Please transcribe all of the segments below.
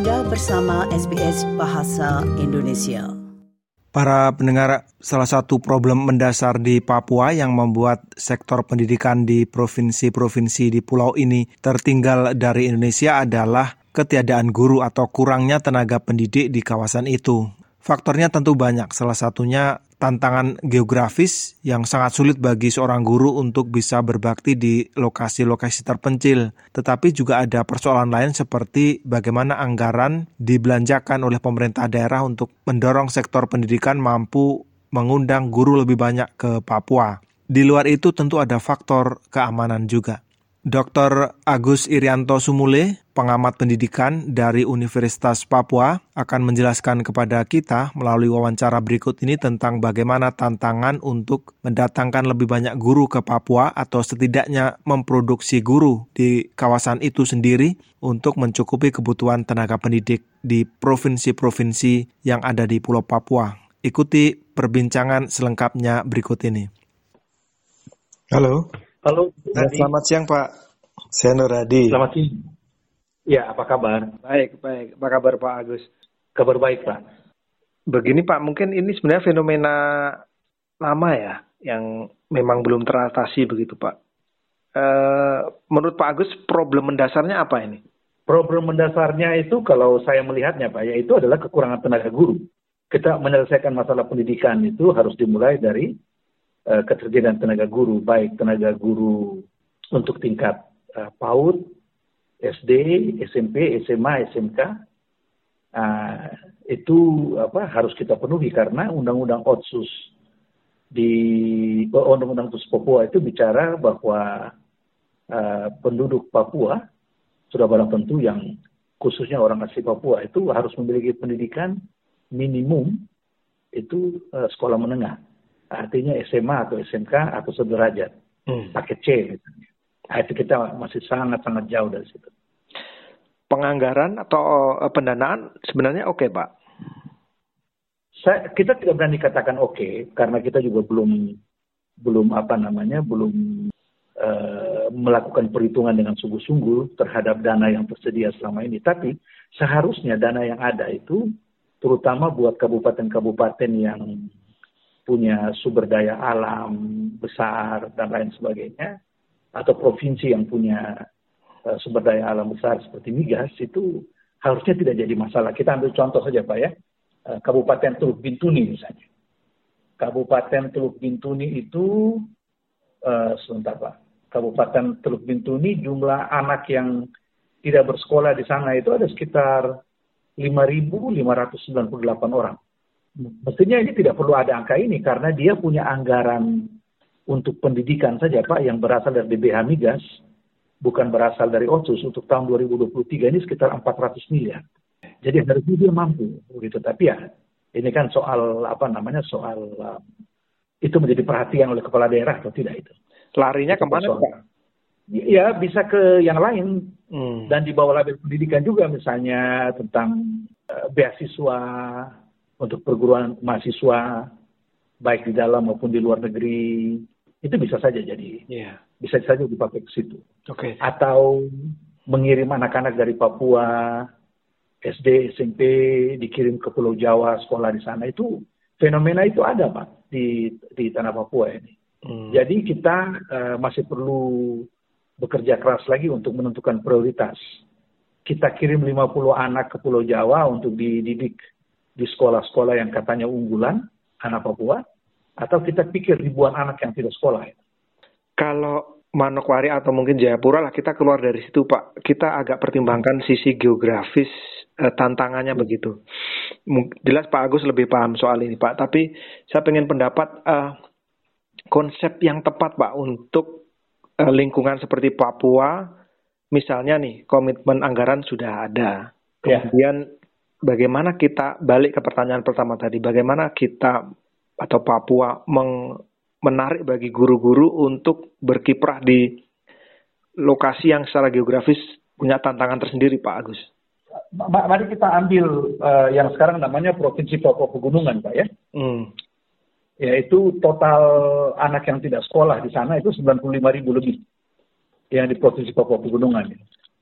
Anda bersama SBS Bahasa Indonesia. Para pendengar, salah satu problem mendasar di Papua yang membuat sektor pendidikan di provinsi-provinsi di pulau ini tertinggal dari Indonesia adalah ketiadaan guru atau kurangnya tenaga pendidik di kawasan itu. Faktornya tentu banyak, salah satunya tantangan geografis yang sangat sulit bagi seorang guru untuk bisa berbakti di lokasi-lokasi terpencil. Tetapi juga ada persoalan lain seperti bagaimana anggaran dibelanjakan oleh pemerintah daerah untuk mendorong sektor pendidikan mampu mengundang guru lebih banyak ke Papua. Di luar itu tentu ada faktor keamanan juga. Dr. Agus Irianto Sumule, pengamat pendidikan dari Universitas Papua, akan menjelaskan kepada kita melalui wawancara berikut ini tentang bagaimana tantangan untuk mendatangkan lebih banyak guru ke Papua atau setidaknya memproduksi guru di kawasan itu sendiri untuk mencukupi kebutuhan tenaga pendidik di provinsi-provinsi yang ada di Pulau Papua. Ikuti perbincangan selengkapnya berikut ini. Halo. Halo. Ya, selamat siang Pak. Saya Nur Hadi. Selamat siang. Ya, apa kabar? Baik, baik. Apa kabar Pak Agus? Kabar baik Pak. Begini Pak, mungkin ini sebenarnya fenomena lama ya, yang memang belum teratasi begitu Pak. E, menurut Pak Agus, problem mendasarnya apa ini? Problem mendasarnya itu kalau saya melihatnya Pak, yaitu adalah kekurangan tenaga guru. Kita menyelesaikan masalah pendidikan itu harus dimulai dari uh, ketersediaan tenaga guru, baik tenaga guru untuk tingkat uh, PAUD, SD, SMP, SMA, SMK, uh, itu apa harus kita penuhi karena Undang-Undang Otsus di oh, Undang-Undang Otsus Papua itu bicara bahwa uh, penduduk Papua sudah barang tentu yang khususnya orang asli Papua itu harus memiliki pendidikan minimum itu uh, sekolah menengah artinya SMA atau SMK atau sederajat, hmm. paket C misalnya. Nah, itu kita masih sangat-sangat jauh dari situ. Penganggaran atau uh, pendanaan sebenarnya oke, okay, Pak? Saya, kita tidak berani katakan oke okay, karena kita juga belum belum apa namanya belum uh, melakukan perhitungan dengan sungguh-sungguh terhadap dana yang tersedia selama ini. Tapi seharusnya dana yang ada itu terutama buat kabupaten-kabupaten yang punya sumber daya alam besar dan lain sebagainya, atau provinsi yang punya uh, sumber daya alam besar seperti migas, itu harusnya tidak jadi masalah. Kita ambil contoh saja Pak ya, uh, Kabupaten Teluk Bintuni misalnya. Kabupaten Teluk Bintuni itu, uh, sebentar Pak, Kabupaten Teluk Bintuni jumlah anak yang tidak bersekolah di sana itu ada sekitar 5.598 orang. Mestinya ini tidak perlu ada angka ini karena dia punya anggaran untuk pendidikan saja Pak yang berasal dari BBH Migas, bukan berasal dari OSUS untuk tahun 2023 ini sekitar 400 miliar. Jadi harusnya dia mampu begitu. Tapi ya ini kan soal apa namanya soal um, itu menjadi perhatian oleh kepala daerah atau tidak itu. Larinya itu ke mana Pak? Ya bisa ke yang lain hmm. dan di bawah label pendidikan juga misalnya tentang uh, beasiswa untuk perguruan mahasiswa baik di dalam maupun di luar negeri itu bisa saja jadi yeah. bisa saja dipakai ke situ okay. atau mengirim anak-anak dari Papua SD SMP dikirim ke Pulau Jawa sekolah di sana itu fenomena itu ada pak di di tanah Papua ini hmm. jadi kita uh, masih perlu bekerja keras lagi untuk menentukan prioritas kita kirim 50 anak ke Pulau Jawa untuk dididik di sekolah-sekolah yang katanya unggulan anak Papua atau kita pikir ribuan anak yang tidak sekolah Kalau Manokwari atau mungkin Jayapura lah kita keluar dari situ Pak. Kita agak pertimbangkan sisi geografis eh, tantangannya hmm. begitu. Jelas Pak Agus lebih paham soal ini Pak. Tapi saya ingin pendapat eh, konsep yang tepat Pak untuk eh, lingkungan seperti Papua. Misalnya nih komitmen anggaran sudah ada. Ya. Kemudian ya bagaimana kita balik ke pertanyaan pertama tadi, bagaimana kita atau Papua meng, menarik bagi guru-guru untuk berkiprah di lokasi yang secara geografis punya tantangan tersendiri, Pak Agus. Mari kita ambil uh, yang sekarang namanya Provinsi Papua Pegunungan, Pak ya. Hmm. Yaitu total anak yang tidak sekolah di sana itu 95 ribu lebih yang di Provinsi Papua Pegunungan.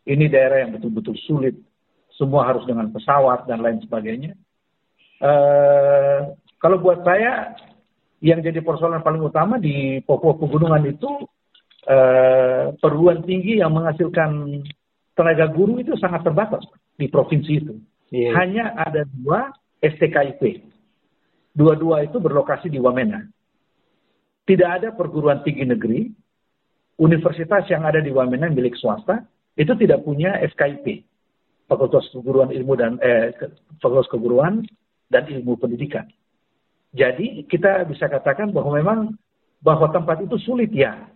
Ini daerah yang betul-betul sulit semua harus dengan pesawat dan lain sebagainya. Uh, kalau buat saya yang jadi persoalan paling utama di Papua Pegunungan itu uh, perguruan tinggi yang menghasilkan tenaga guru itu sangat terbatas di provinsi itu. Yeah. Hanya ada dua STKIP. Dua-dua itu berlokasi di Wamena. Tidak ada perguruan tinggi negeri, universitas yang ada di Wamena milik swasta, itu tidak punya SKIP. Fakultas Keguruan Ilmu dan eh, Fakultas Keguruan dan Ilmu Pendidikan. Jadi kita bisa katakan bahwa memang bahwa tempat itu sulit ya.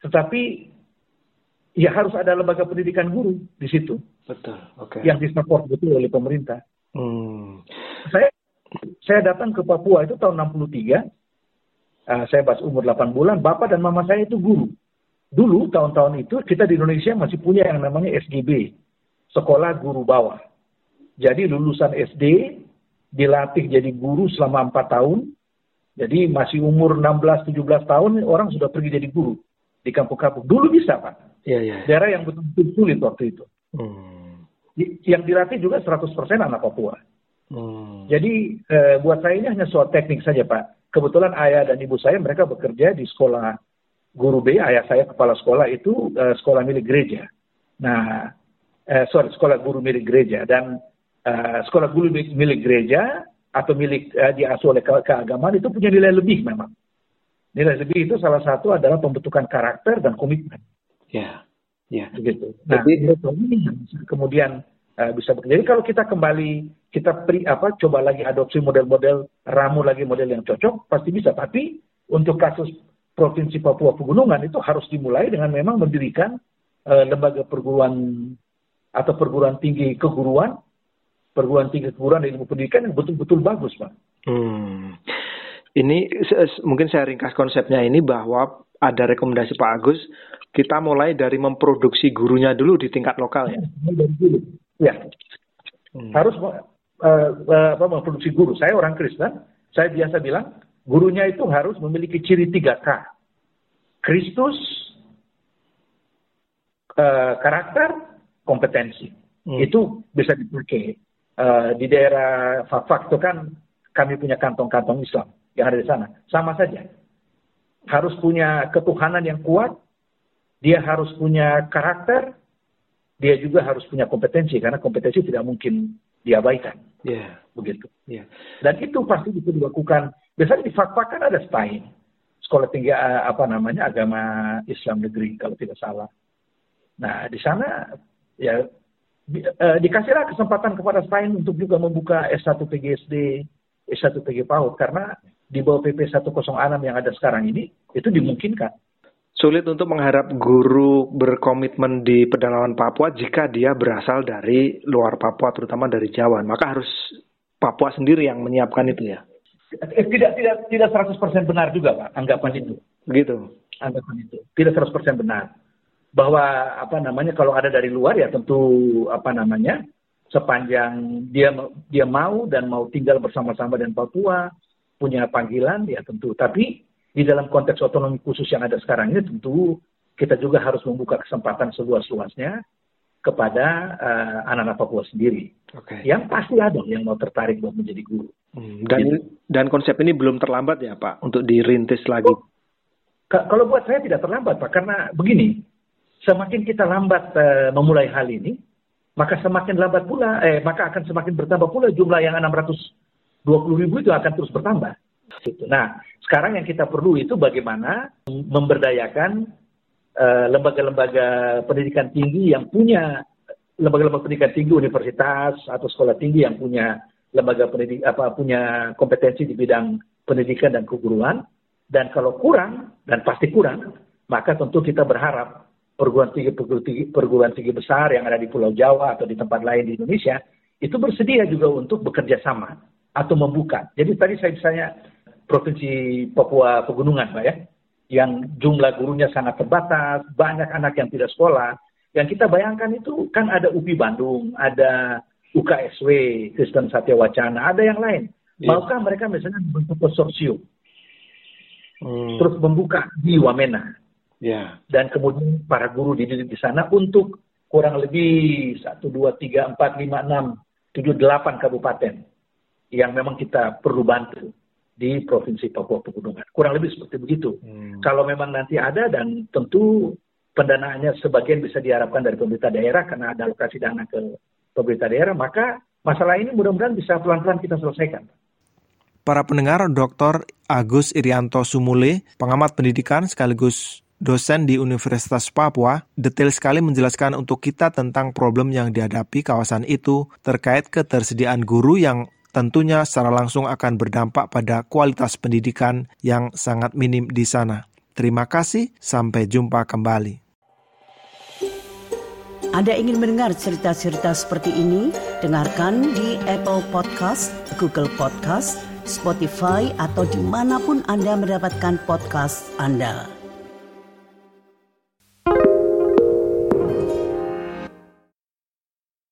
Tetapi ya harus ada lembaga pendidikan guru di situ. Betul. Oke. Okay. Yang disupport betul oleh pemerintah. Hmm. Saya saya datang ke Papua itu tahun 63. Uh, saya pas umur 8 bulan, bapak dan mama saya itu guru. Dulu tahun-tahun itu kita di Indonesia masih punya yang namanya SGB, sekolah guru bawah. Jadi lulusan SD dilatih jadi guru selama empat tahun. Jadi masih umur 16-17 tahun orang sudah pergi jadi guru di kampung-kampung. Dulu bisa Pak. Ya, ya. Daerah yang betul-betul sulit waktu itu. Hmm. Yang dilatih juga 100% anak Papua. Hmm. Jadi eh, buat saya ini hanya soal teknik saja Pak. Kebetulan ayah dan ibu saya mereka bekerja di sekolah guru B. Ayah saya kepala sekolah itu eh, sekolah milik gereja. Nah, eh, sorry, sekolah guru milik gereja dan uh, sekolah guru milik, gereja atau milik uh, diasuh oleh ke keagamaan itu punya nilai lebih memang. Nilai lebih itu salah satu adalah pembentukan karakter dan komitmen. Ya, ya. Begitu. Nah, Jadi, kemudian uh, bisa bekerja. Jadi kalau kita kembali kita pri, apa coba lagi adopsi model-model ramu lagi model yang cocok pasti bisa. Tapi untuk kasus provinsi Papua Pegunungan itu harus dimulai dengan memang mendirikan uh, lembaga perguruan atau perguruan tinggi keguruan, perguruan tinggi keguruan ilmu pendidikan yang betul-betul bagus, Pak. Hmm. Ini mungkin saya ringkas konsepnya ini bahwa ada rekomendasi Pak Agus, kita mulai dari memproduksi gurunya dulu di tingkat lokal ya. Ya, hmm. harus uh, uh, apa, memproduksi guru. Saya orang Kristen, saya biasa bilang gurunya itu harus memiliki ciri 3K. Kristus, uh, karakter, kompetensi. Hmm. Itu bisa dipakai. Uh, di daerah Fafak itu kan kami punya kantong-kantong Islam yang ada di sana. Sama saja. Harus punya ketuhanan yang kuat, dia harus punya karakter, dia juga harus punya kompetensi karena kompetensi tidak mungkin diabaikan. Yeah. Begitu. Yeah. Dan itu pasti bisa dilakukan. Biasanya di Fakfak kan ada STAIN, sekolah tinggi eh, apa namanya agama Islam negeri kalau tidak salah. Nah di sana ya uh, dikasihlah kesempatan kepada Stein untuk juga membuka S1 PGSD, S1 PG PAUD karena di bawah PP 106 yang ada sekarang ini itu dimungkinkan. Sulit untuk mengharap guru berkomitmen di pedalaman Papua jika dia berasal dari luar Papua, terutama dari Jawa. Maka harus Papua sendiri yang menyiapkan itu ya. Eh, tidak tidak tidak 100% benar juga Pak anggapan itu. Begitu. Anggapan itu. Tidak 100% benar bahwa apa namanya kalau ada dari luar ya tentu apa namanya sepanjang dia dia mau dan mau tinggal bersama-sama dengan Papua punya panggilan ya tentu tapi di dalam konteks otonomi khusus yang ada sekarang ini tentu kita juga harus membuka kesempatan seluas-luasnya kepada uh, anak-anak Papua sendiri okay. yang pasti ada yang mau tertarik buat menjadi guru hmm, dan gitu. dan konsep ini belum terlambat ya Pak untuk dirintis lagi oh, kalau buat saya tidak terlambat Pak karena begini semakin kita lambat uh, memulai hal ini, maka semakin lambat pula, eh, maka akan semakin bertambah pula jumlah yang 620 ribu itu akan terus bertambah. Nah, sekarang yang kita perlu itu bagaimana memberdayakan eh, lembaga-lembaga pendidikan tinggi yang punya lembaga-lembaga pendidikan tinggi universitas atau sekolah tinggi yang punya lembaga pendidik apa punya kompetensi di bidang pendidikan dan keguruan dan kalau kurang dan pasti kurang maka tentu kita berharap perguruan tinggi, perguruan tinggi besar yang ada di Pulau Jawa atau di tempat lain di Indonesia itu bersedia juga untuk bekerja sama atau membuka. Jadi tadi saya misalnya provinsi Papua Pegunungan, Pak ya, yang jumlah gurunya sangat terbatas, banyak anak yang tidak sekolah. Yang kita bayangkan itu kan ada UPI Bandung, ada UKSW, Kristen Satya Wacana, ada yang lain. Yeah. Maukah mereka misalnya membentuk konsorsium, hmm. terus membuka di Wamena, Yeah. Dan kemudian para guru dididik di sana untuk kurang lebih 1, 2, 3, 4, 5, 6, 7, 8 kabupaten yang memang kita perlu bantu di Provinsi Papua Pegunungan. Kurang lebih seperti begitu. Hmm. Kalau memang nanti ada dan tentu pendanaannya sebagian bisa diharapkan dari pemerintah daerah karena ada alokasi dana ke pemerintah daerah, maka masalah ini mudah-mudahan bisa pelan-pelan kita selesaikan. Para pendengar, Dr. Agus Irianto Sumule, pengamat pendidikan sekaligus dosen di Universitas Papua, detail sekali menjelaskan untuk kita tentang problem yang dihadapi kawasan itu terkait ketersediaan guru yang tentunya secara langsung akan berdampak pada kualitas pendidikan yang sangat minim di sana. Terima kasih, sampai jumpa kembali. Anda ingin mendengar cerita-cerita seperti ini? Dengarkan di Apple Podcast, Google Podcast, Spotify, atau di mana pun Anda mendapatkan podcast Anda.